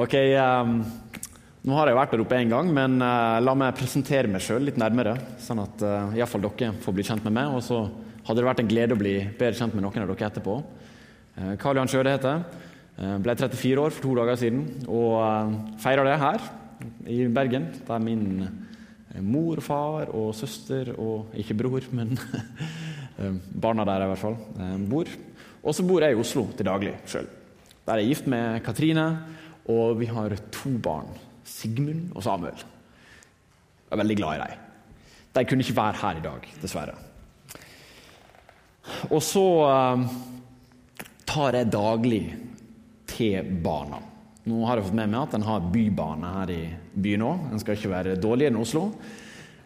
Ok, um, Nå har jeg vært der oppe én gang, men uh, la meg presentere meg sjøl litt nærmere. Sånn at uh, iallfall dere får bli kjent med meg. Og så hadde det vært en glede å bli bedre kjent med noen av dere etterpå. Uh, Karl Johan Sjøde heter uh, Ble 34 år for to dager siden og feira det her i Bergen. Der min mor og far og søster og ikke bror, men barna der i hvert fall, bor. Og så bor jeg i Oslo til daglig sjøl. Der er jeg gift med Katrine, og vi har to barn. Sigmund og Samuel. Jeg er veldig glad i dem. De kunne ikke være her i dag, dessverre. Og så uh, tar jeg daglig T-bana. Nå har jeg fått med meg at en har bybane her i byen òg. Den skal ikke være dårligere enn Oslo.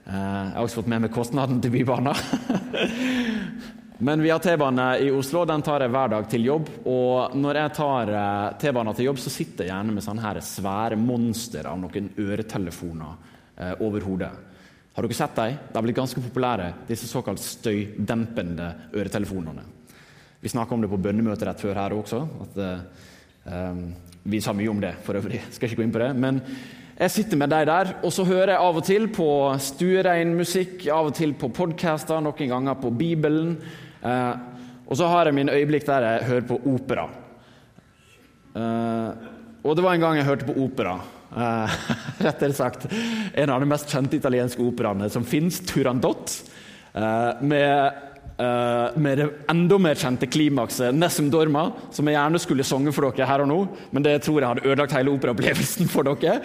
Uh, jeg har også fått med meg kostnaden til bybana. Men vi har T-bane i Oslo, den tar jeg hver dag til jobb. Og når jeg tar eh, T-banen til jobb, så sitter jeg gjerne med sånne her svære monster av noen øretelefoner eh, over hodet. Har dere sett dem? De har blitt ganske populære, disse såkalt støydempende øretelefonene. Vi snakka om det på bønnemøtet rett før her også. at eh, Vi sa mye om det for øvrig, skal ikke gå inn på det. Men jeg sitter med de der, og så hører jeg av og til på stuerein musikk, av og til på podcaster, noen ganger på Bibelen. Eh, og så har jeg mine øyeblikk der jeg hører på opera. Eh, og det var en gang jeg hørte på opera. Eh, rettere sagt en av de mest kjente italienske operaene som fins, Turandot. Eh, med, Uh, med det enda mer kjente klimakset Nessum Dorma, som jeg gjerne skulle sunget for dere her og nå, men det tror jeg hadde ødelagt hele operaopplevelsen for dere.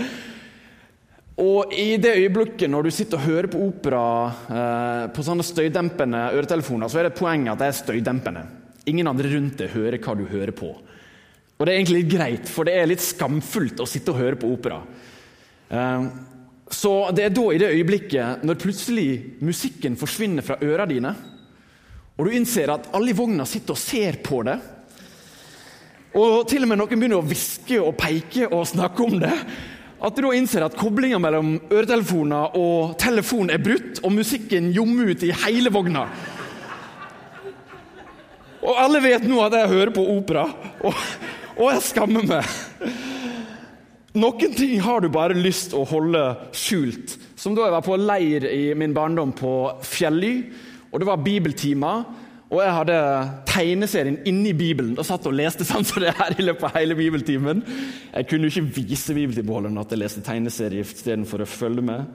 Og i det øyeblikket når du sitter og hører på opera eh, på sånne støydempende øretelefoner, så er det poenget at det er støydempende. Ingen andre rundt deg hører hva du hører på. Og det er egentlig litt greit, for det er litt skamfullt å sitte og høre på opera. Eh, så det er da, i det øyeblikket, når plutselig musikken forsvinner fra ørene dine, og du innser at alle i vogna sitter og ser på det, og til og med noen begynner å hviske og peke og snakke om det at du da innser at koblinga mellom øretelefoner og telefon er brutt, og musikken jommer ut i hele vogna. Og alle vet nå at jeg hører på opera, og, og jeg skammer meg. Noen ting har du bare lyst å holde skjult. Som da jeg var på leir i min barndom på Fjelly, og det var bibeltimer. Og jeg hadde tegneserien inni Bibelen og satt og leste sånn som det her i løpet av hele bibeltimen. Jeg kunne jo ikke vise bibeltimeholderen at jeg leste tegneserie istedenfor å følge med.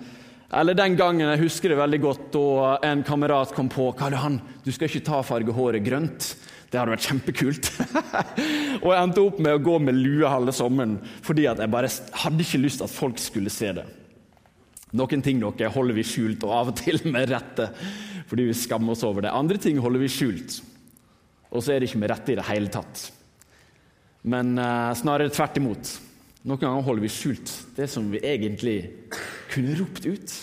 Eller den gangen jeg husker det veldig godt da en kamerat kom på hva det han? du skal ikke ta farge håret grønt. Det hadde vært kjempekult. og jeg endte opp med å gå med lue halve sommeren fordi jeg bare hadde ikke lyst til at folk skulle se det. Noen ting dere holder vi skjult, og av og til med rette fordi vi skammer oss over det. Andre ting holder vi skjult, og så er det ikke med rette i det hele tatt. Men uh, snarere tvert imot. Noen ganger holder vi skjult det som vi egentlig kunne ropt ut.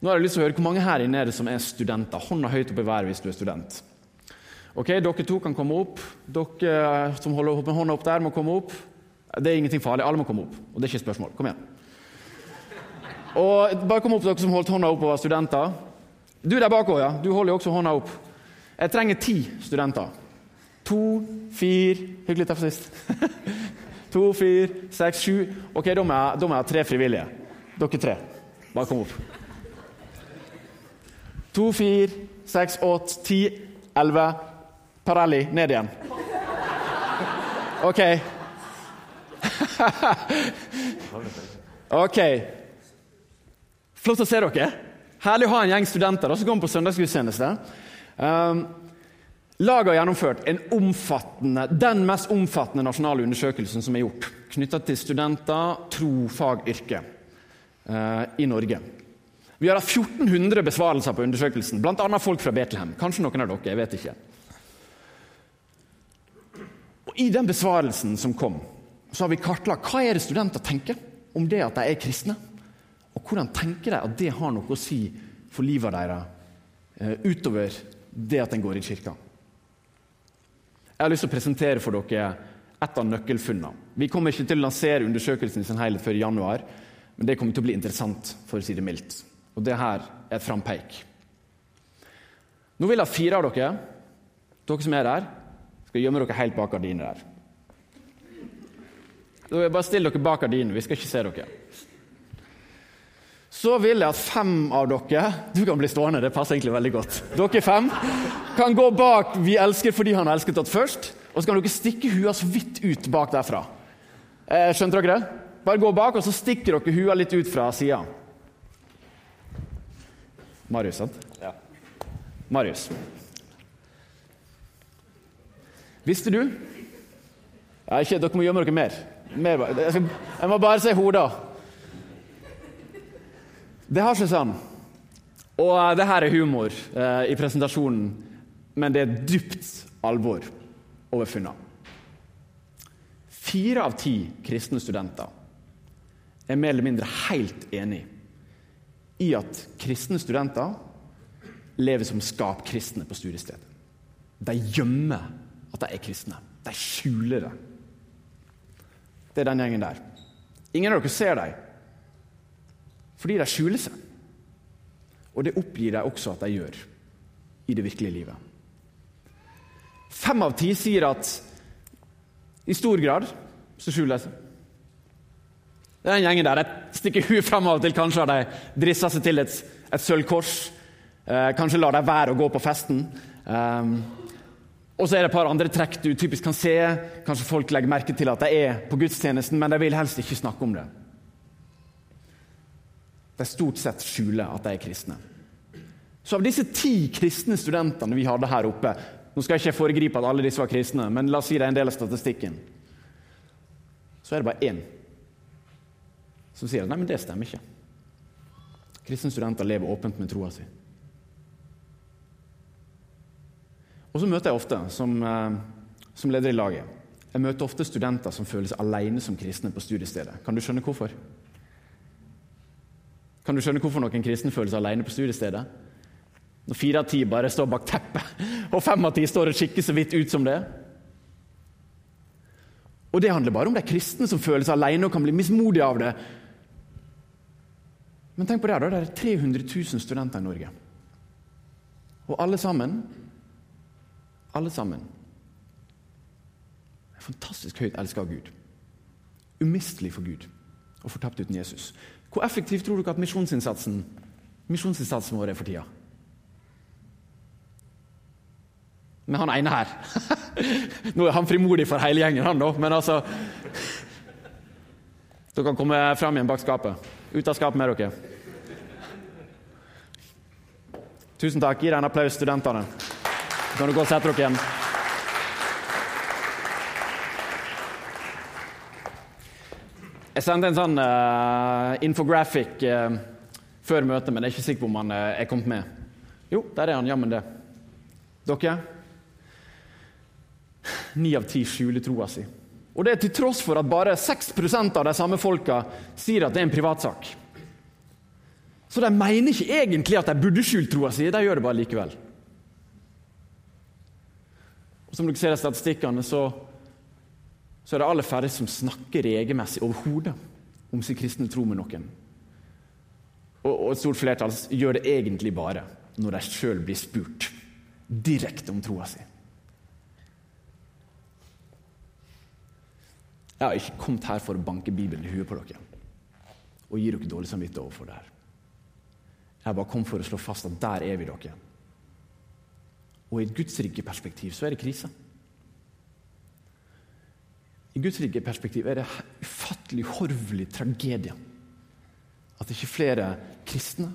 Nå har jeg lyst til å høre Hvor mange her inne er det som er studenter? Hånda høyt opp i været hvis du er student. Ok, Dere to kan komme opp. Dere som holder med hånda opp der, må komme opp. Det er ingenting farlig. Alle må komme opp. Og det er ikke et spørsmål. Kom igjen. Og bare kom opp, dere som holdt hånda opp og var studenter. Du der bak òg, ja. Du holder jo også hånda opp. Jeg trenger ti studenter. To, fire Hyggelig, takk for sist. to, fire, seks, sju. Ok, da må, jeg, da må jeg ha tre frivillige. Dere tre. Bare kom opp. To, fire, seks, åtte, ti, elleve. Parelli, ned igjen. OK. OK. Flott å se dere. Herlig å ha en gjeng studenter som kommer på søndagsgudstjeneste. Um, Laget har gjennomført en omfattende, den mest omfattende nasjonale undersøkelsen som er gjort knytta til studenter, tro, fag, yrke uh, i Norge. Vi har hatt 1400 besvarelser på undersøkelsen, bl.a. folk fra Betlehem. Kanskje noen av dere, jeg vet ikke. Og I den besvarelsen som kom, så har vi kartlagt hva er det studenter tenker om det at de er kristne. Og hvordan tenker de at det har noe å si for livet deres uh, utover det at en går i kirka? Jeg har lyst til å presentere for dere et av nøkkelfunnene. Vi kommer ikke til å lansere undersøkelsen i sin helhet før i januar, men det kommer til å bli interessant, for å si det mildt. Og det her er et frampeik. Nå vil jeg fire av dere, dere som er der, skal gjemme dere helt bak gardinene der. Bare still dere bak gardinen. Vi skal ikke se dere. Så vil jeg at fem av dere Du kan bli stående, det passer egentlig veldig godt. Dere fem kan gå bak 'Vi elsker fordi han har elsket oss først', og så kan dere stikke huet så vidt ut bak derfra. Eh, skjønte dere det? Bare gå bak, og så stikker dere huet litt ut fra sida. Marius, sant? Ja. Marius. Visste du ja, ikke, Dere må gjemme dere mer. mer jeg, skal, jeg må bare se hodet. Det har seg sånn. Og uh, det her er humor eh, i presentasjonen, men det er dypt alvor over funna. Fire av ti kristne studenter er mer eller mindre helt enig i at kristne studenter lever som skapkristne på studiestedet. De gjemmer at de er kristne. De skjuler det. Det er den gjengen der. Ingen av dere ser dem fordi de skjuler seg. Og det oppgir de også at de gjør i det virkelige livet. Fem av ti sier at i stor grad så skjuler de seg. Det er den gjengen der. De stikker huet fram av og til. Kanskje har de drissa seg til et, et sølvkors. Eh, kanskje lar de være å gå på festen. Um, og så er det et par andre trekk du typisk kan se. Kanskje folk legger merke til at de er på gudstjenesten, men de vil helst ikke snakke om det. De stort sett skjuler at de er kristne. Så av disse ti kristne studentene vi hadde her oppe Nå skal jeg ikke foregripe at alle disse var kristne, men la oss si det er en del av statistikken. Så er det bare én som sier at nei, men det stemmer ikke. Kristne studenter lever åpent med troa si. Og så møter jeg ofte, som, eh, som, leder i laget, jeg møter ofte studenter som føler seg alene som kristne på studiestedet. Kan du skjønne hvorfor? Kan du skjønne hvorfor noen kristne føler seg alene på studiestedet? Når fire av ti bare står bak teppet, og fem av ti står og kikker så vidt ut som det. Og det handler bare om de kristne som føler seg alene og kan bli mismodige av det. Men tenk på det, da. Det er 300 000 studenter i Norge. Og alle sammen alle sammen er fantastisk høyt elska av Gud. Umistelig for Gud og fortapt uten Jesus. Hvor effektivt tror dere at misjonsinnsatsen, misjonsinnsatsen vår er for tida? Med han ene her. Nå er han frimodig for hele gjengen, han da, men altså Dere kan komme fram igjen bak skapet. Ut av skapet med dere. Tusen takk. Gi deg en applaus, studentene. Så kan du gå og sette dere igjen. Jeg sendte en sånn uh, infographic uh, før møtet, men jeg er ikke sikker på om han uh, er kommet med. Jo, der er han jammen det. Dere? Ni av ti skjuler troa si. Og det er til tross for at bare 6% av de samme folka sier at det er en privatsak. Så de mener ikke egentlig at de burde skjult troa si, de gjør det bare likevel. Og Som dere ser i statistikkene, så, så er det aller færre som snakker regelmessig overhodet om sin kristne tro med noen. Og, et stort flertall gjør det egentlig bare når de sjøl blir spurt direkte om troa si. Jeg har ikke kommet her for å banke Bibelen i huet på dere og gi dere dårlig samvittighet overfor det her. Jeg har bare kommet for å slå fast at der er vi dere. Og i et Guds perspektiv så er det krise. I Guds perspektiv er det ufattelig horvelig tragedie at ikke flere kristne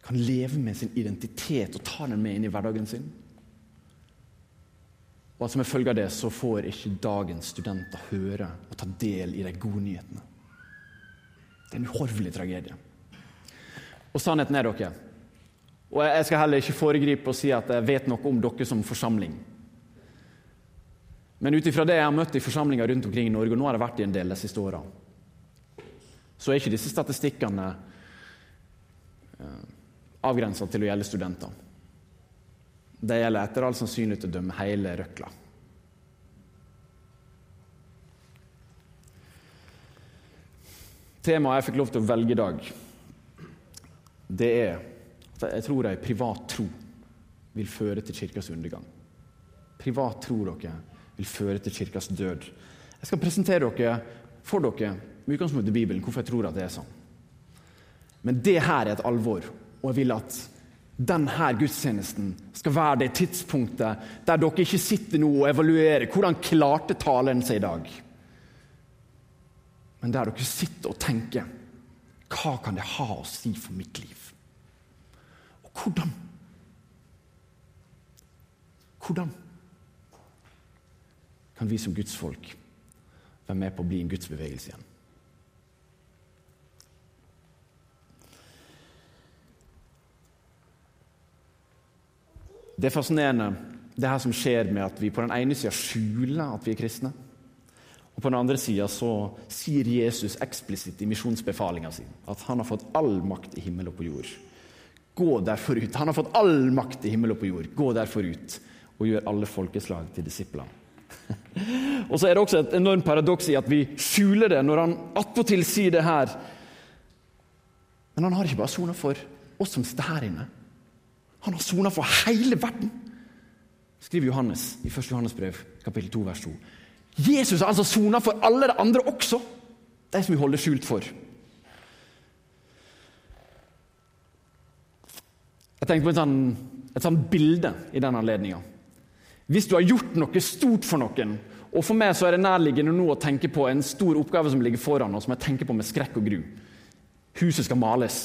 kan leve med sin identitet og ta den med inn i hverdagen sin. Og at som en følge av det så får ikke dagens studenter høre og ta del i de gode nyhetene. Det er en uhorvelig tragedie. Og sannheten er dere og Jeg skal heller ikke foregripe og si at jeg vet noe om dere som forsamling. Men ut ifra det jeg har møtt i forsamlinger rundt omkring i Norge, og nå har jeg vært i en del de siste åra, så er ikke disse statistikkene eh, avgrensa til å gjelde studenter. Det gjelder etter all sannsynlighet å dømme hele røkla. Temaet jeg fikk lov til å velge i dag, det er at jeg tror ei privat tro vil føre til kirkas undergang. Privat tro dere vil føre til kirkas død. Jeg skal presentere dere for dere med utgangspunkt i Bibelen hvorfor jeg tror at det er sånn. Men det her er et alvor, og jeg vil at denne gudstjenesten skal være det tidspunktet der dere ikke sitter nå og evaluerer hvordan klarte taleren seg i dag. Men der dere sitter og tenker hva kan det ha å si for mitt liv? Og hvordan? Hvordan kan vi som Guds folk være med på å bli en gudsbevegelse igjen? Det er fascinerende det her som skjer med at vi på den ene sida skjuler at vi er kristne. Og På den andre sida sier Jesus eksplisitt i misjonsbefalinga si at han har fått all makt i himmel og på jord. Gå derfor ut. Han har fått all makt i himmel og på jord. Gå derfor ut og gjør alle folkeslag til disipler. og så er det også et enormt paradoks i at vi skjuler det når han attpåtil sier det her. Men han har ikke bare sona for oss som sitter her inne. Han har sona for hele verden, skriver Johannes i 1. Johannes brev, kapittel 2, vers 2. Jesus har altså sona for alle de andre også, de som vi holder skjult for. Jeg tenkte på et sånt, et sånt bilde i den anledninga. Hvis du har gjort noe stort for noen, og for meg så er det nærliggende nå å tenke på en stor oppgave som ligger foran oss, som jeg tenker på med skrekk og gru. Huset skal males.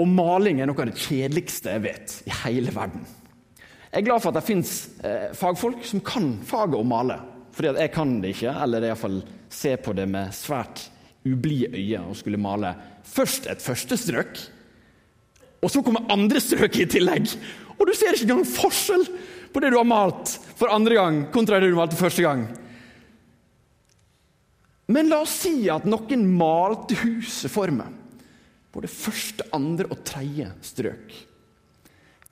Og maling er noe av det kjedeligste jeg vet i hele verden. Jeg er glad for at det fins eh, fagfolk som kan faget å male. Fordi jeg kan det ikke, eller iallfall ser på det med svært ublide øyne og skulle male først et første strøk, og så kommer andre strøk i tillegg. Og du ser ikke engang forskjell på det du har malt for andre gang kontra det du malte første gang. Men la oss si at noen malte huset for meg både første, andre og tredje strøk.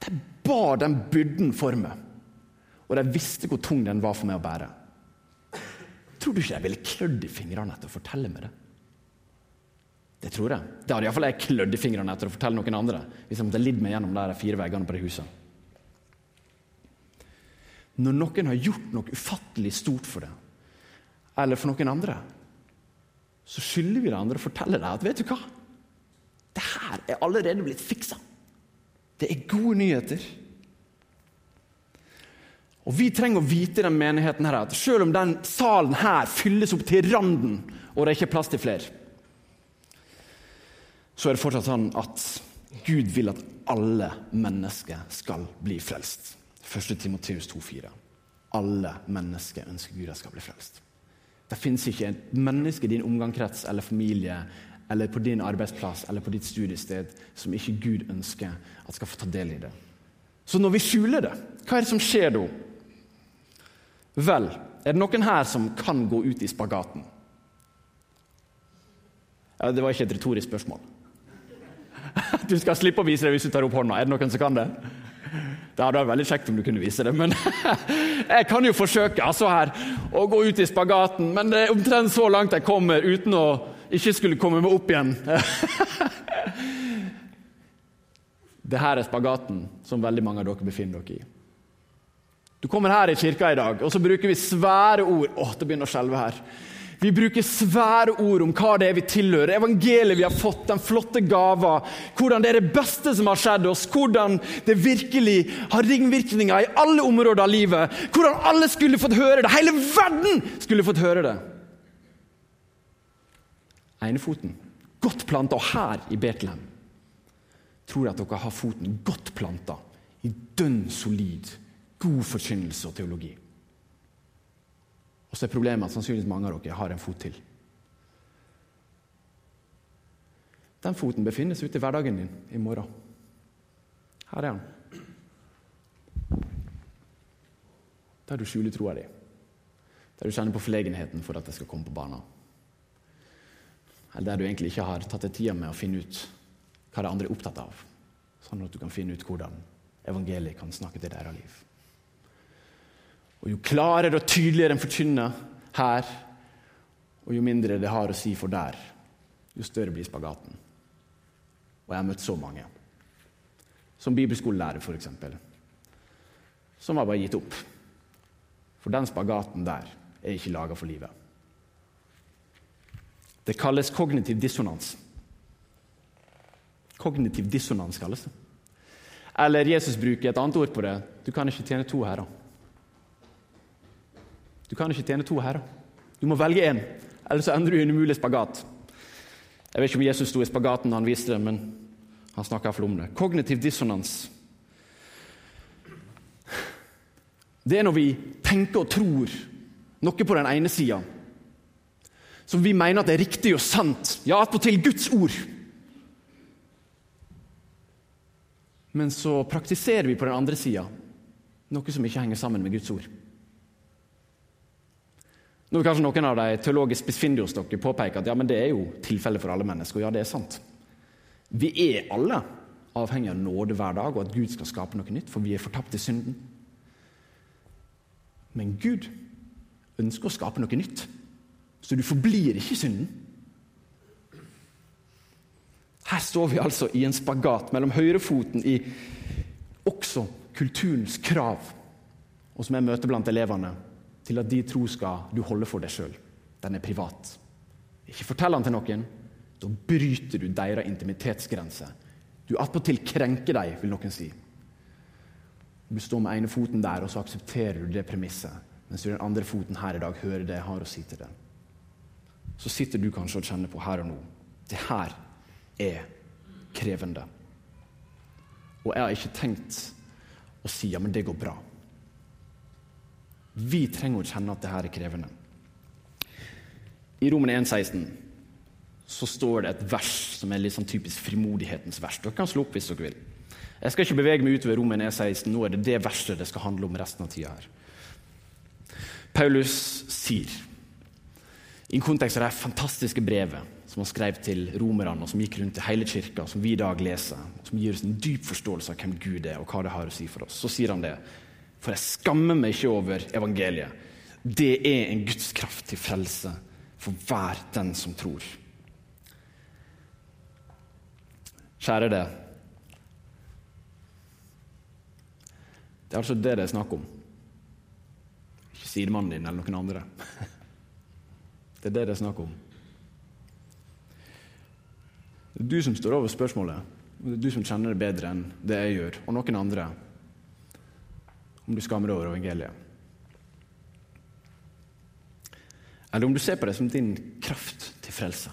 De bar den byrden for meg, og de visste hvor tung den var for meg å bære. Tror du ikke jeg ville klødd i fingrene etter å fortelle meg det? Det tror jeg. Det hadde iallfall jeg klødd i fingrene etter å fortelle noen andre. hvis jeg måtte lidd meg gjennom de fire veggene på det huset. Når noen har gjort noe ufattelig stort for det, eller for noen andre, så skylder vi de andre å fortelle deg at vet du hva? Det her er allerede blitt fiksa. Det er gode nyheter. Og Vi trenger å vite i den menigheten her at selv om den salen her fylles opp til randen, og det er ikke plass til flere, så er det fortsatt sånn at Gud vil at alle mennesker skal bli frelst. 1. Timoteus 2,4. Alle mennesker ønsker Gud at skal bli frelst. Det fins ikke et menneske i din omgangskrets eller familie eller på din arbeidsplass eller på ditt studiested som ikke Gud ønsker at skal få ta del i det. Så når vi skjuler det, hva er det som skjer da? Vel, er det noen her som kan gå ut i spagaten? Ja, det var ikke et retorisk spørsmål. Du skal slippe å vise det hvis du tar opp hånda. Er det noen som kan det? Det hadde vært veldig kjekt om du kunne vise det, men jeg kan jo forsøke altså her, å gå ut i spagaten. Men det er omtrent så langt jeg kommer uten å ikke skulle komme meg opp igjen. Det her er spagaten som veldig mange av dere befinner dere i. Du kommer her i kirka i dag, og så bruker vi svære ord. Åh, det begynner å skjelve her. Vi bruker svære ord om hva det er vi tilhører, evangeliet vi har fått, den flotte gava, hvordan det er det beste som har skjedd oss, hvordan det virkelig har ringvirkninger i alle områder av livet, hvordan alle skulle fått høre det, hele verden skulle fått høre det enefoten godt planta. Her i Betlehem tror jeg at dere har foten godt planta i dønn solid, god forkynnelse og teologi. Og så er problemet at sannsynligvis mange av dere har en fot til. Den foten befinnes ute i hverdagen din i morgen. Her er han. Der du skjuler troa di. Der du kjenner på forlegenheten for at det skal komme på barna eller der du egentlig ikke har tatt deg tida med å finne ut hva det andre er opptatt av, sånn at du kan finne ut hvordan evangeliet kan snakke til deres liv. Og Jo klarere og tydeligere en forkynner her, og jo mindre det har å si for der, jo større blir spagaten. Og jeg har møtt så mange. Som bibelskolelærer, f.eks. Som har bare gitt opp. For den spagaten der er ikke laga for livet. Det kalles kognitiv dissonans. Kognitiv dissonans kalles det. Eller Jesus bruker et annet ord på det. Du kan ikke tjene to herrer. Du kan ikke tjene to herrer. Du må velge én, eller så ender du i en umulig spagat. Jeg vet ikke om Jesus sto i spagaten da han viste det, men han snakker iallfall om det. Kognitiv dissonans. Det er når vi tenker og tror noe på den ene sida som vi mener at det er riktig og sant, ja, attpåtil Guds ord. Men så praktiserer vi på den andre sida noe som ikke henger sammen med Guds ord. Nå kanskje noen av de teologisk spissfindige hos dere påpeke at ja, men det er jo tilfellet for alle mennesker. Og ja, det er sant. Vi er alle avhengig av nåde hver dag, og at Gud skal skape noe nytt, for vi er fortapt i synden. Men Gud ønsker å skape noe nytt, så du forblir ikke i synden. Her står vi altså i en spagat mellom høyrefoten i også kulturens krav, og som jeg møter blant elevene til at de tro skal du holde for deg sjøl. Den er privat. Ikke fortell den til noen. Da bryter du deres intimitetsgrense. Du attpåtil krenker dem, vil noen si. Du står med ene foten der, og så aksepterer du det premisset. Mens du den andre foten her i dag hører det jeg har å si til deg. Så sitter du kanskje og kjenner på her og nå. Det her er krevende. Og jeg har ikke tenkt å si ja, men det går bra. Vi trenger å kjenne at dette er krevende. I Romene 1,16 så står det et vers som er litt sånn typisk frimodighetens vers. Dere kan slå opp hvis dere vil. Jeg skal ikke bevege meg utover Romene 1,16. Nå er det det verset det skal handle om resten av tida her. Paulus sier, i kontekst av det fantastiske brevet som han skrev til romerne, og som gikk rundt i hele kirka, som vi i dag leser, som gir oss en dyp forståelse av hvem Gud er, og hva det har å si for oss, så sier han det. For jeg skammer meg ikke over evangeliet. Det er en Guds kraft til frelse for hver den som tror. Kjære det. Det er altså det det er snakk om. Ikke sidemannen din eller noen andre. Det er det det er snakk om. Det er du som står over spørsmålet. Det er du som kjenner det bedre enn det jeg gjør, og noen andre om du skammer deg over evangeliet. Eller om du ser på det som din kraft til frelse.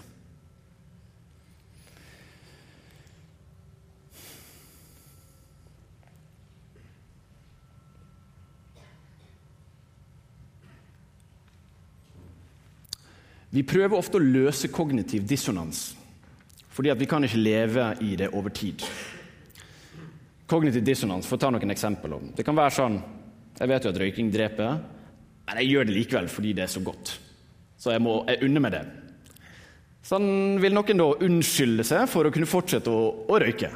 Vi prøver ofte å løse kognitiv dissonans fordi vi kan ikke leve i det over tid. Kognitiv dissonans, for å ta noen eksempler. Det kan være sånn Jeg vet jo at røyking dreper, men jeg gjør det likevel fordi det er så godt. Så jeg, må, jeg unner meg det. Sånn vil noen da unnskylde seg for å kunne fortsette å, å røyke.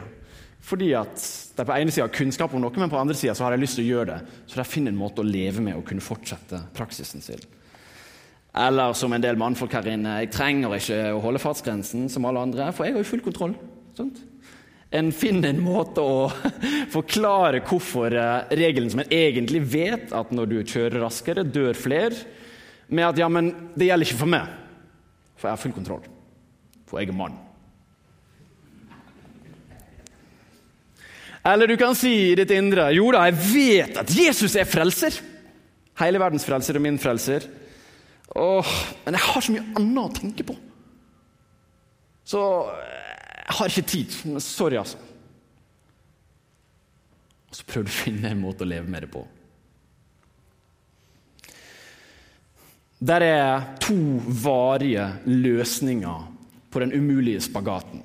Fordi at de på ene sida har kunnskap om noe, men på andre sida har de lyst til å gjøre det. Så de finner en måte å leve med og kunne fortsette praksisen sin. Eller som en del mannfolk her inne, jeg trenger ikke å holde fartsgrensen som alle andre, for jeg har jo full kontroll. Sånt? En finner en måte å forklare hvorfor eh, regelen som en egentlig vet, at når du kjører raskere, dør flere, med at ja, men det gjelder ikke for meg, for jeg har full kontroll. For jeg er mann. Eller du kan si i ditt indre jo da, jeg vet at Jesus er frelser. Hele verdens frelser og min frelser. Åh, men jeg har så mye annet å tenke på. Så jeg har ikke tid. Sorry, altså. Og så du å finne en måte å leve med det på. Der er to varige løsninger på den umulige spagaten.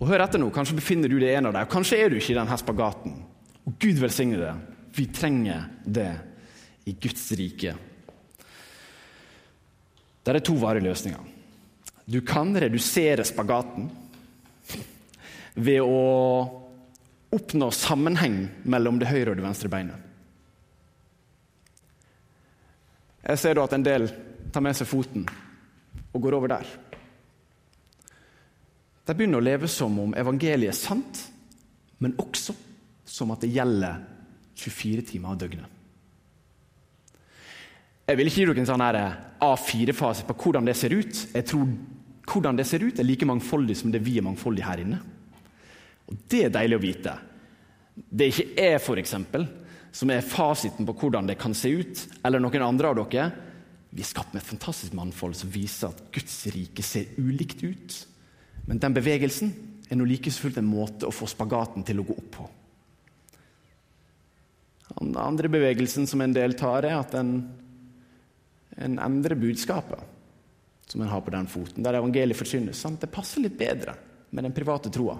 Og Hør etter nå, kanskje befinner du deg i en av dem. Kanskje er du ikke i denne spagaten. Og Gud velsigne det. Vi trenger det i Guds rike. Der er to varige løsninger. Du kan redusere spagaten ved å oppnå sammenheng mellom det høyre og det venstre beinet. Jeg ser da at en del tar med seg foten og går over der. De begynner å leve som om evangeliet er sant, men også som at det gjelder 24 timer av døgnet. Jeg vil ikke gi dere en sånn A4-fase på hvordan det ser ut. Jeg tror hvordan det ser ut, er like mangfoldig som det vi er mangfoldige her inne. Og Det er deilig å vite. Det er ikke jeg, eksempel, som er fasiten på hvordan det kan se ut, eller noen andre av dere. Vi er skapt med et fantastisk mannfold som viser at Guds rike ser ulikt ut. Men den bevegelsen er nå like fullt en måte å få spagaten til å gå opp på. Den andre bevegelsen som en del tar, er at en, en endrer budskapet som en har på den foten, der evangeliet forkynnes. Sånn det passer litt bedre med den private troa.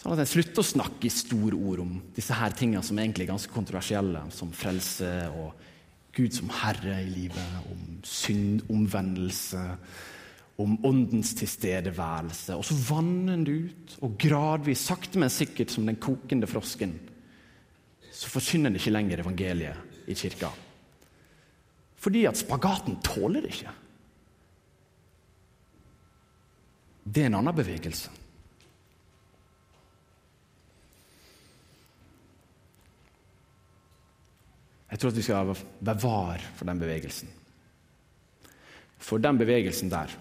Sånn at en slutter å snakke i store ord om disse her tingene som egentlig er ganske kontroversielle, som frelse og Gud som herre i livet, om synd, omvendelse, om åndens tilstedeværelse. Og så vanner det ut, og gradvis, sakte, men sikkert som den kokende frosken, så forkynner en ikke lenger evangeliet i kirka. Fordi at spagaten tåler det ikke. Det er en annen bevegelse. Jeg tror at vi skal være var for den bevegelsen. For den bevegelsen der,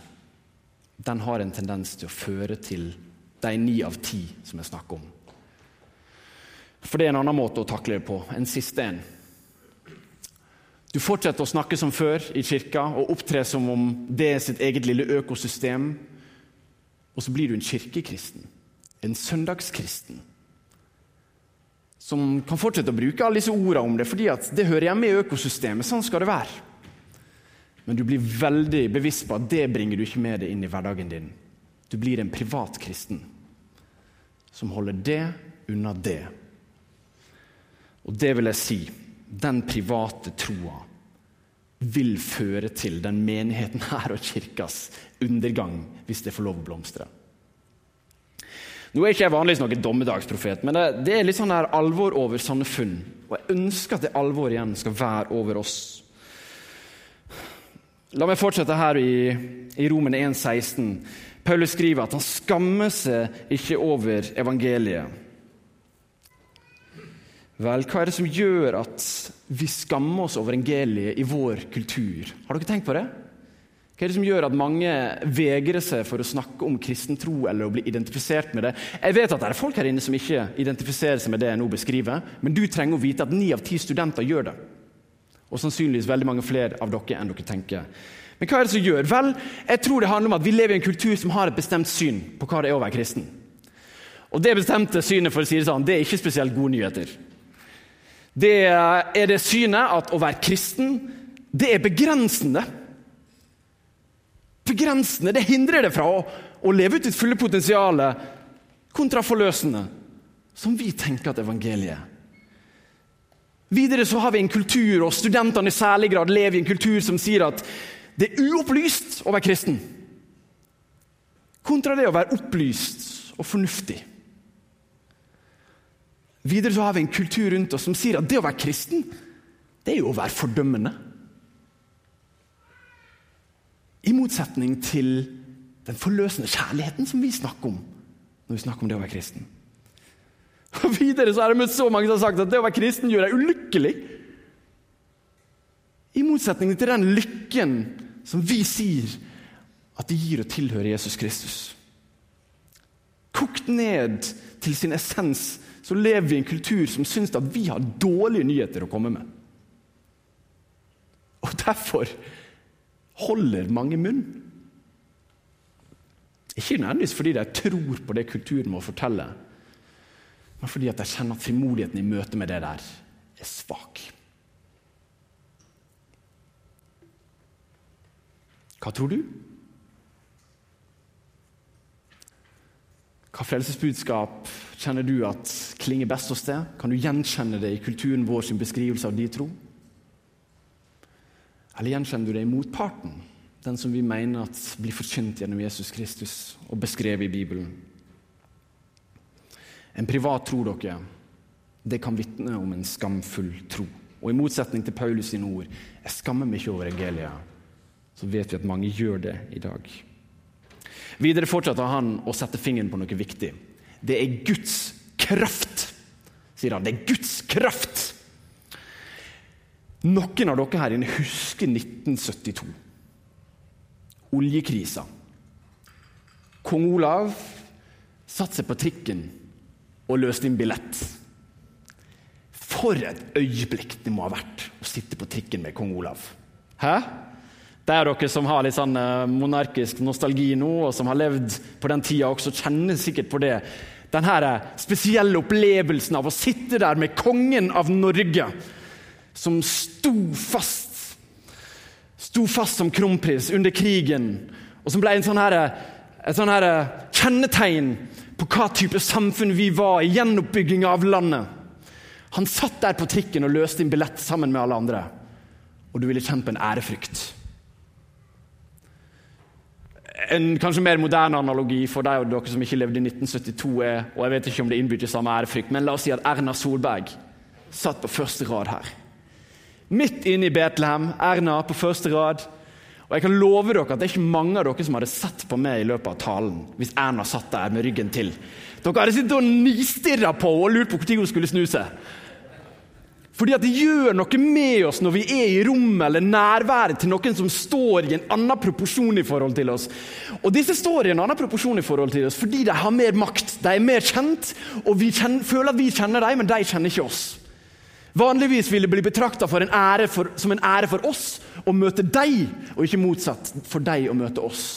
den har en tendens til å føre til de ni av ti som jeg snakker om. For det er en annen måte å takle det på. En siste en. Du fortsetter å snakke som før i kirka og opptre som om det er sitt eget lille økosystem. Og så blir du en kirkekristen. En søndagskristen som kan fortsette å bruke alle disse ordene om det, fordi det hører hjemme i økosystemet. Sånn skal det være. Men du blir veldig bevisst på at det bringer du ikke med deg inn i hverdagen din. Du blir en privat kristen som holder det unna det. Og det vil jeg si, den private troa vil føre til den menigheten her og kirkas undergang hvis det får lov å blomstre. Nå er ikke jeg vanligvis noen dommedagsprofet, men det, er litt sånn der alvor over sånne funn. Og jeg ønsker at det alvoret igjen skal være over oss. La meg fortsette her i, i Romene 1,16. Paulus skriver at han skammer seg ikke over evangeliet. Vel, hva er det som gjør at vi skammer oss over evangeliet i vår kultur? Har dere tenkt på det? Hva er det som gjør at mange vegrer seg for å snakke om kristen tro eller å bli identifisert med det? Jeg vet at det er folk her inne som ikke identifiserer seg med det jeg nå beskriver, men du trenger å vite at ni av ti studenter gjør det. Og sannsynligvis veldig mange flere av dere enn dere tenker. Men hva er det som gjør? Vel, jeg tror det handler om at vi lever i en kultur som har et bestemt syn på hva det er å være kristen. Og det bestemte synet for å si det sånn, det er ikke spesielt gode nyheter. Det er det synet at å være kristen, det er begrensende. Begrensende. Det hindrer deg fra å, å leve ut ditt fulle potensial kontra forløsende, som vi tenker at evangeliet er. Videre så har vi en kultur, og studentene i særlig grad lever i en kultur som sier at det er uopplyst å være kristen, kontra det å være opplyst og fornuftig. Videre så har vi en kultur rundt oss som sier at det å være kristen, det er jo å være fordømmende. I motsetning til den forløsende kjærligheten som vi snakker om når vi snakker om det å være kristen. Og Videre så er det med så mange som har sagt at det å være kristen gjør deg ulykkelig. I motsetning til den lykken som vi sier at det gir å tilhøre Jesus Kristus. Kokt ned til sin essens så lever vi i en kultur som syns at vi har dårlige nyheter å komme med. Og derfor holder mange munn. Ikke nødvendigvis fordi de tror på det kulturen må fortelle, men fordi de kjenner at frimodigheten i møte med det der er svak. Hva tror du? Hva frelsesbudskap kjenner du at klinger best hos deg? Kan du gjenkjenne det i kulturen vår sin beskrivelse av din tro? Eller gjenkjenner du det i motparten, den som vi mener at blir forkynt gjennom Jesus Kristus og beskrevet i Bibelen? En privat tro, dere, det kan vitne om en skamfull tro. Og i motsetning til Paulus sine ord 'Jeg skammer meg ikke over evangeliet', så vet vi at mange gjør det i dag. Videre fortsetter han å sette fingeren på noe viktig. Det er Guds kraft, sier han. Det er Guds kraft Noen av dere her inne husker 1972. Oljekrisa. Kong Olav satte seg på trikken og løste inn billett. For et øyeblikk det må ha vært å sitte på trikken med kong Olav. Hæ? Det er dere som har litt sånn eh, monarkisk nostalgi nå, og som har levd på den tida også, kjenner sikkert på det. Den her spesielle opplevelsen av å sitte der med kongen av Norge, som sto fast sto fast som kronprins under krigen, og som ble en sånn her, et sånn her kjennetegn på hva type samfunn vi var i gjenoppbygginga av landet. Han satt der på trikken og løste inn billett sammen med alle andre. Og du ville kjent på en ærefrykt. En kanskje mer moderne analogi for deg og dere som ikke levde i 1972, er, og jeg vet ikke om det innbyr samme ærefrykt, men la oss si at Erna Solberg satt på første rad her. Midt inne i Betlehem, Erna på første rad. Og jeg kan love dere at det er ikke mange av dere som hadde sett på meg i løpet av talen hvis Erna satt der med ryggen til. Dere hadde sittet og nistirra på og lurt på når hun skulle snu seg. Fordi at Det gjør noe med oss når vi er i rommet eller nærværet til noen som står i en annen proporsjon i forhold til oss. Og Disse står i en annen proporsjon i forhold til oss fordi de har mer makt, de er mer kjent, og vi kjenner, føler at vi kjenner dem, men de kjenner ikke oss. Vanligvis vil det bli betrakta som en ære for oss å møte deg, og ikke motsatt for deg å møte oss.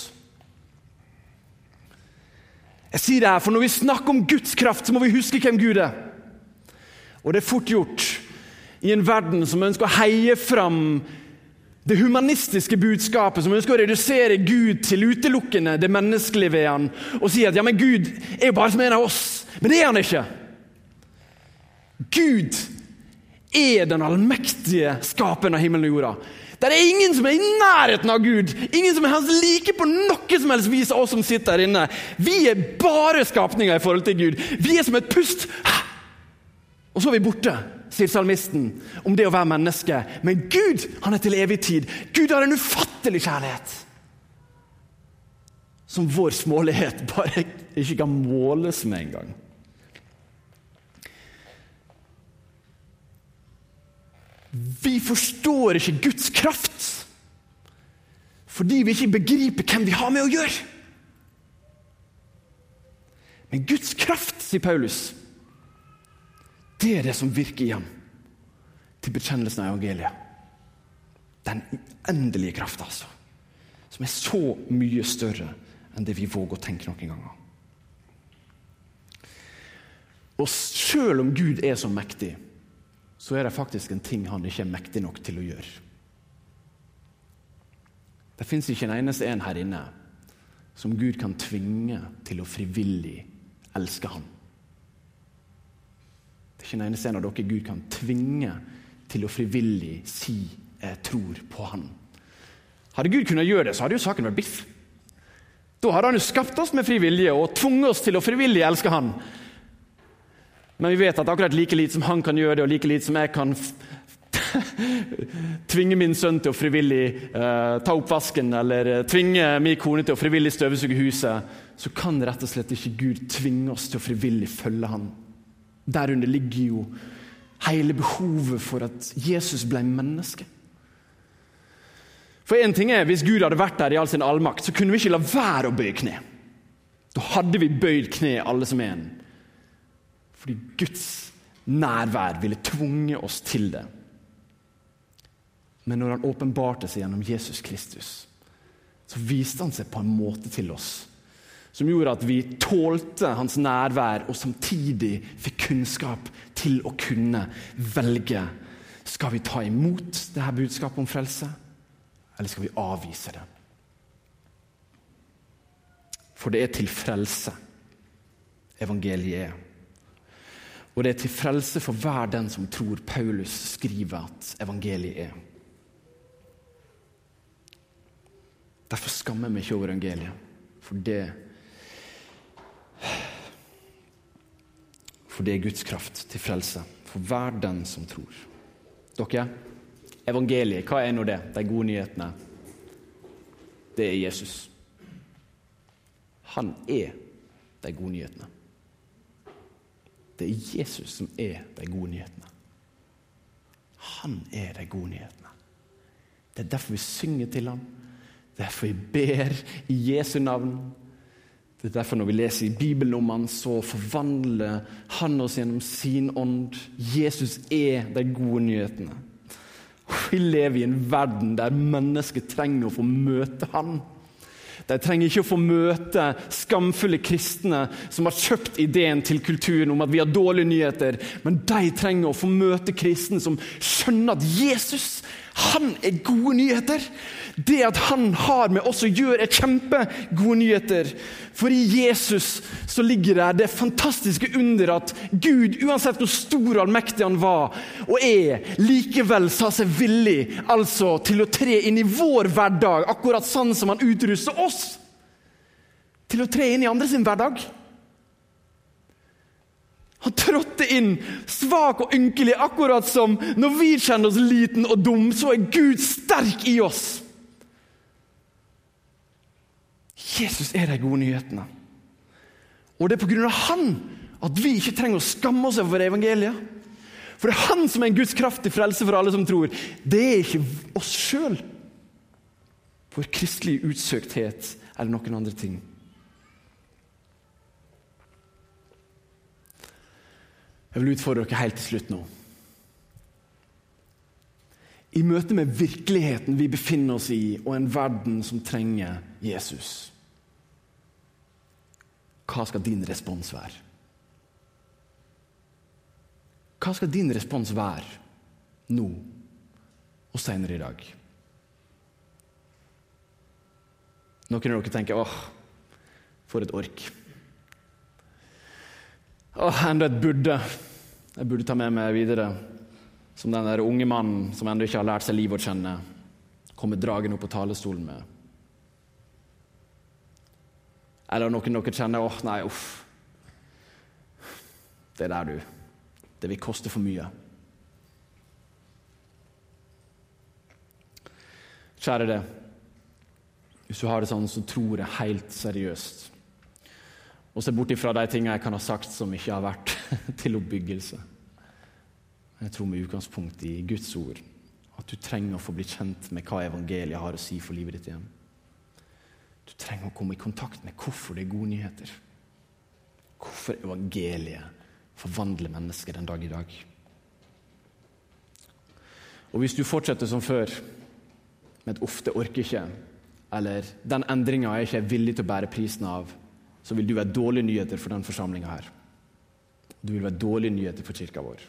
Jeg sier det her, for Når vi snakker om Guds kraft, så må vi huske hvem Gud er. Og det er fort gjort i en verden som ønsker å heie fram det humanistiske budskapet, som ønsker å redusere Gud til utelukkende det menneskelige ved han, og si at ja, men Gud er jo bare som en av oss. Men det er han ikke. Gud er den allmektige skaperen av himmelen og jorda. Det er ingen som er i nærheten av Gud. Ingen som er hans like på noe som helst vis av oss som sitter her inne. Vi er bare skapninger i forhold til Gud. Vi er som et pust. Og så er vi borte, sier salmisten, om det å være menneske. Men Gud han er til evig tid. Gud har en ufattelig kjærlighet. Som vår smålighet bare ikke kan måles med engang. Vi forstår ikke Guds kraft fordi vi ikke begriper hvem vi har med å gjøre. Men Guds kraft, sier Paulus, det er det som virker i ham til bekjennelsen av evangeliet. Den uendelige krafta, altså. Som er så mye større enn det vi våger å tenke noen ganger. Og selv om Gud er så mektig, så er det faktisk en ting han ikke er mektig nok til å gjøre. Det fins ikke en eneste en her inne som Gud kan tvinge til å frivillig elske han. Det er ikke en eneste en av dere Gud kan tvinge til å frivillig si 'jeg tror på han'. Hadde Gud kunnet gjøre det, så hadde jo saken vært biff. Da hadde han jo skapt oss med fri vilje og tvunget oss til å frivillig elske han. Men vi vet at akkurat like lite som han kan gjøre det, og like lite som jeg kan tvinge min sønn til å frivillig uh, ta oppvasken eller uh, tvinge min kone til å frivillig støvsuge huset, så kan rett og slett ikke Gud tvinge oss til å frivillig følge han. Derunder ligger jo hele behovet for at Jesus ble menneske. For en ting er, Hvis Gud hadde vært der i all sin allmakt, så kunne vi ikke la være å bøye kne. Da hadde vi bøyd kne, alle som en. Fordi Guds nærvær ville tvunget oss til det. Men når han åpenbarte seg gjennom Jesus Kristus, så viste han seg på en måte til oss som gjorde at vi tålte hans nærvær og samtidig fikk kunnskap til å kunne velge. Skal vi ta imot dette budskapet om frelse, eller skal vi avvise det? For det er til frelse evangeliet er. Og det er til frelse for hver den som tror Paulus skriver at evangeliet er. Derfor skammer meg ikke over evangeliet, for det For det er Guds kraft til frelse for hver den som tror. Dere, evangeliet, hva er nå det? De gode nyhetene. Det er Jesus. Han er de gode nyhetene. Det er Jesus som er de gode nyhetene. Han er de gode nyhetene. Det er derfor vi synger til ham. Er derfor vi ber i Jesu navn. Det er derfor når vi leser i Bibelen om han, så forvandler han oss gjennom sin ånd. Jesus er de gode nyhetene. Vi lever i en verden der mennesker trenger å få møte han. De trenger ikke å få møte skamfulle kristne som har kjøpt ideen til kulturen om at vi har dårlige nyheter, men de trenger å få møte kristne som skjønner at Jesus han er gode nyheter. Det at han har med oss å gjøre, er kjempegode nyheter. For i Jesus så ligger det det fantastiske under at Gud, uansett hvor stor og allmektig han var og er, likevel sa seg villig altså til å tre inn i vår hverdag, akkurat sånn som han utruster oss. Til å tre inn i andre sin hverdag. Han trådte inn svak og ynkelig, akkurat som når vi kjenner oss liten og dum, så er Gud sterk i oss. Jesus er de gode nyhetene. Og det er pga. han at vi ikke trenger å skamme oss over evangeliet. For det er han som er en Guds kraft til frelse for alle som tror. Det er ikke oss sjøl, vår kristelige utsøkthet eller noen andre ting. Jeg vil utfordre dere helt til slutt nå. I møte med virkeligheten vi befinner oss i, og en verden som trenger Jesus, hva skal din respons være? Hva skal din respons være nå og senere i dag? Noen av dere tenker åh, for et ork. Åh, enda et burde. Jeg burde ta med meg videre. Som den der unge mannen som ennå ikke har lært seg livet å kjenne, kommer dragen opp på talerstolen med. Eller noen dere kjenner åh, nei, uff. Det er der, du. Det vil koste for mye. Kjære det. Hvis du har det sånn, så tror jeg helt seriøst og se bort ifra de tingene jeg kan ha sagt som ikke har vært til oppbyggelse. Jeg tror med utgangspunkt i Guds ord at du trenger å få bli kjent med hva evangeliet har å si for livet ditt igjen. Du trenger å komme i kontakt med hvorfor det er gode nyheter. Hvorfor evangeliet forvandler mennesker den dag i dag. Og Hvis du fortsetter som før, med et 'ofte orker ikke', eller 'den endringa jeg ikke villig til å bære prisen av', så vil du være dårlige nyheter for denne forsamlinga her. Du vil være dårlige nyheter for kirka vår.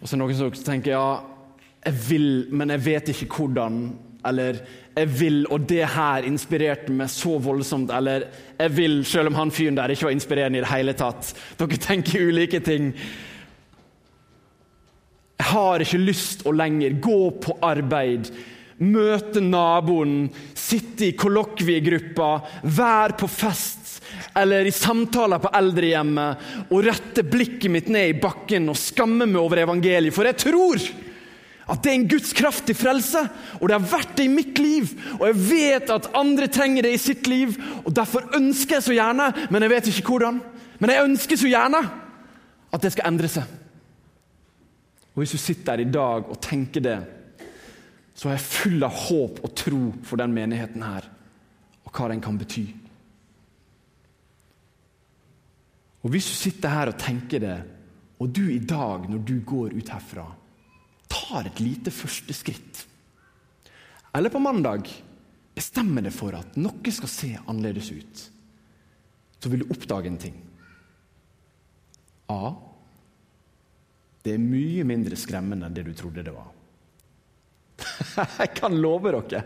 Og så er det noen som tenker ja, jeg vil, men jeg vet ikke hvordan. Eller jeg vil, og det her inspirerte meg så voldsomt. Eller jeg vil, selv om han fyren der ikke var inspirerende i det hele tatt. Dere tenker ulike ting. Jeg har ikke lyst å lenger gå på arbeid møte naboen, sitte i kollokviegruppa, være på fest eller i samtaler på eldrehjemmet og rette blikket mitt ned i bakken og skamme meg over evangeliet. For jeg tror at det er en Guds kraft til frelse, og det har vært det i mitt liv. Og jeg vet at andre trenger det i sitt liv, og derfor ønsker jeg så gjerne, men jeg vet ikke hvordan. Men jeg ønsker så gjerne at det skal endre seg. Og Hvis du sitter her i dag og tenker det, så er jeg full av håp og tro for den menigheten her, og hva den kan bety. Og Hvis du sitter her og tenker det, og du i dag, når du går ut herfra, tar et lite første skritt, eller på mandag bestemmer deg for at noe skal se annerledes ut, så vil du oppdage en ting. A. Det er mye mindre skremmende enn det du trodde det var. Jeg kan love dere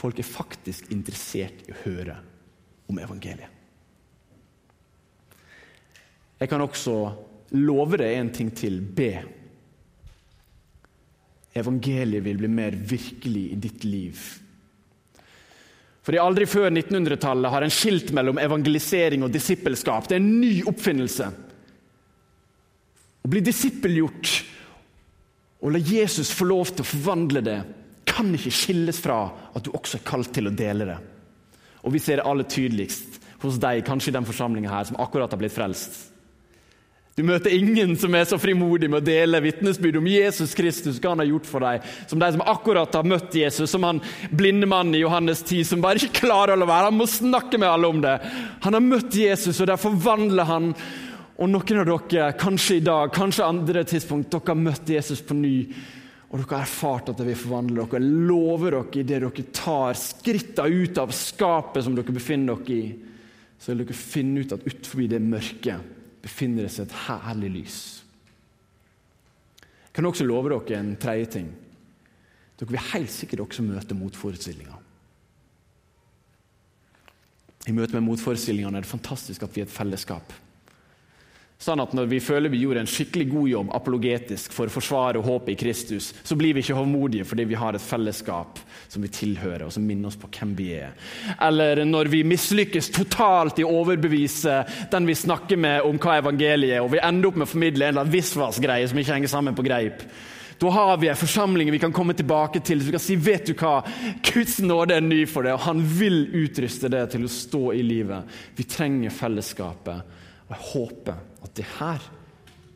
folk er faktisk interessert i å høre om evangeliet. Jeg kan også love deg en ting til. B. Evangeliet vil bli mer virkelig i ditt liv. For det er Aldri før 1900-tallet har en skilt mellom evangelisering og disippelskap. Det er en ny oppfinnelse. Å bli disippelgjort og la Jesus få lov til å forvandle det, kan ikke skilles fra at du også er kalt til å dele det. Og vi ser det aller tydeligst hos deg, kanskje i den forsamlinga her, som akkurat har blitt frelst. Du møter ingen som er så frimodig med å dele vitnesbyrd om Jesus Kristus, hva han har gjort for deg, som de som akkurat har møtt Jesus, som han blinde mannen i Johannes 10, som bare ikke klarer å la være. Han må snakke med alle om det. Han har møtt Jesus, og der forvandler han. Og noen av dere, kanskje i dag, kanskje andre tidspunkt, dere har møtt Jesus på ny. Og dere har erfart at det vil forvandle dere. Jeg lover dere idet dere tar skrittene ut av skapet som dere befinner dere i, så vil dere finne ut at utenfor det mørket befinner det seg et herlig lys. Jeg kan også love dere en tredje ting. Dere vil helt sikkert også møte motforestillinger. I møte med motforestillingene er det fantastisk at vi er et fellesskap. Sånn at Når vi føler vi gjorde en skikkelig god jobb apologetisk for å forsvare håpet i Kristus, så blir vi ikke hovmodige fordi vi har et fellesskap som vi tilhører, og som minner oss på hvem vi er. Eller når vi mislykkes totalt i å overbevise den vi snakker med om hva evangeliet er, og vi ender opp med å formidle en eller annen visvasgreie som ikke henger sammen på greip. Da har vi en forsamling vi kan komme tilbake til. så vi kan si, vet du hva? Guds nåde er ny for det, og han vil utruste det til å stå i livet. Vi trenger fellesskapet. Og jeg håper at det her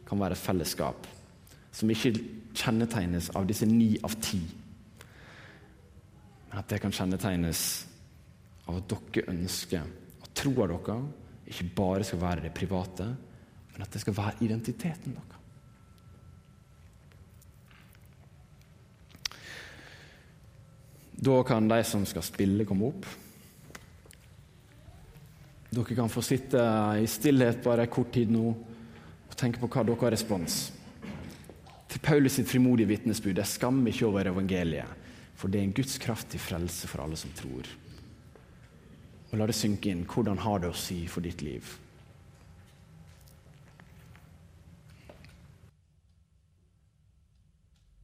kan være et fellesskap som ikke kjennetegnes av disse ni av ti, men at det kan kjennetegnes av at dere ønsker at troa dere ikke bare skal være det private, men at det skal være identiteten deres. Da kan de som skal spille, komme opp. Dere kan få sitte i stillhet bare kort tid nå og tenke på hva dere har respons. Til Paulus sitt frimodige vitnesbyrd jeg skammer ikke over evangeliet, for det er en Guds kraftig frelse for alle som tror. Og La det synke inn. Hvordan har det å si for ditt liv?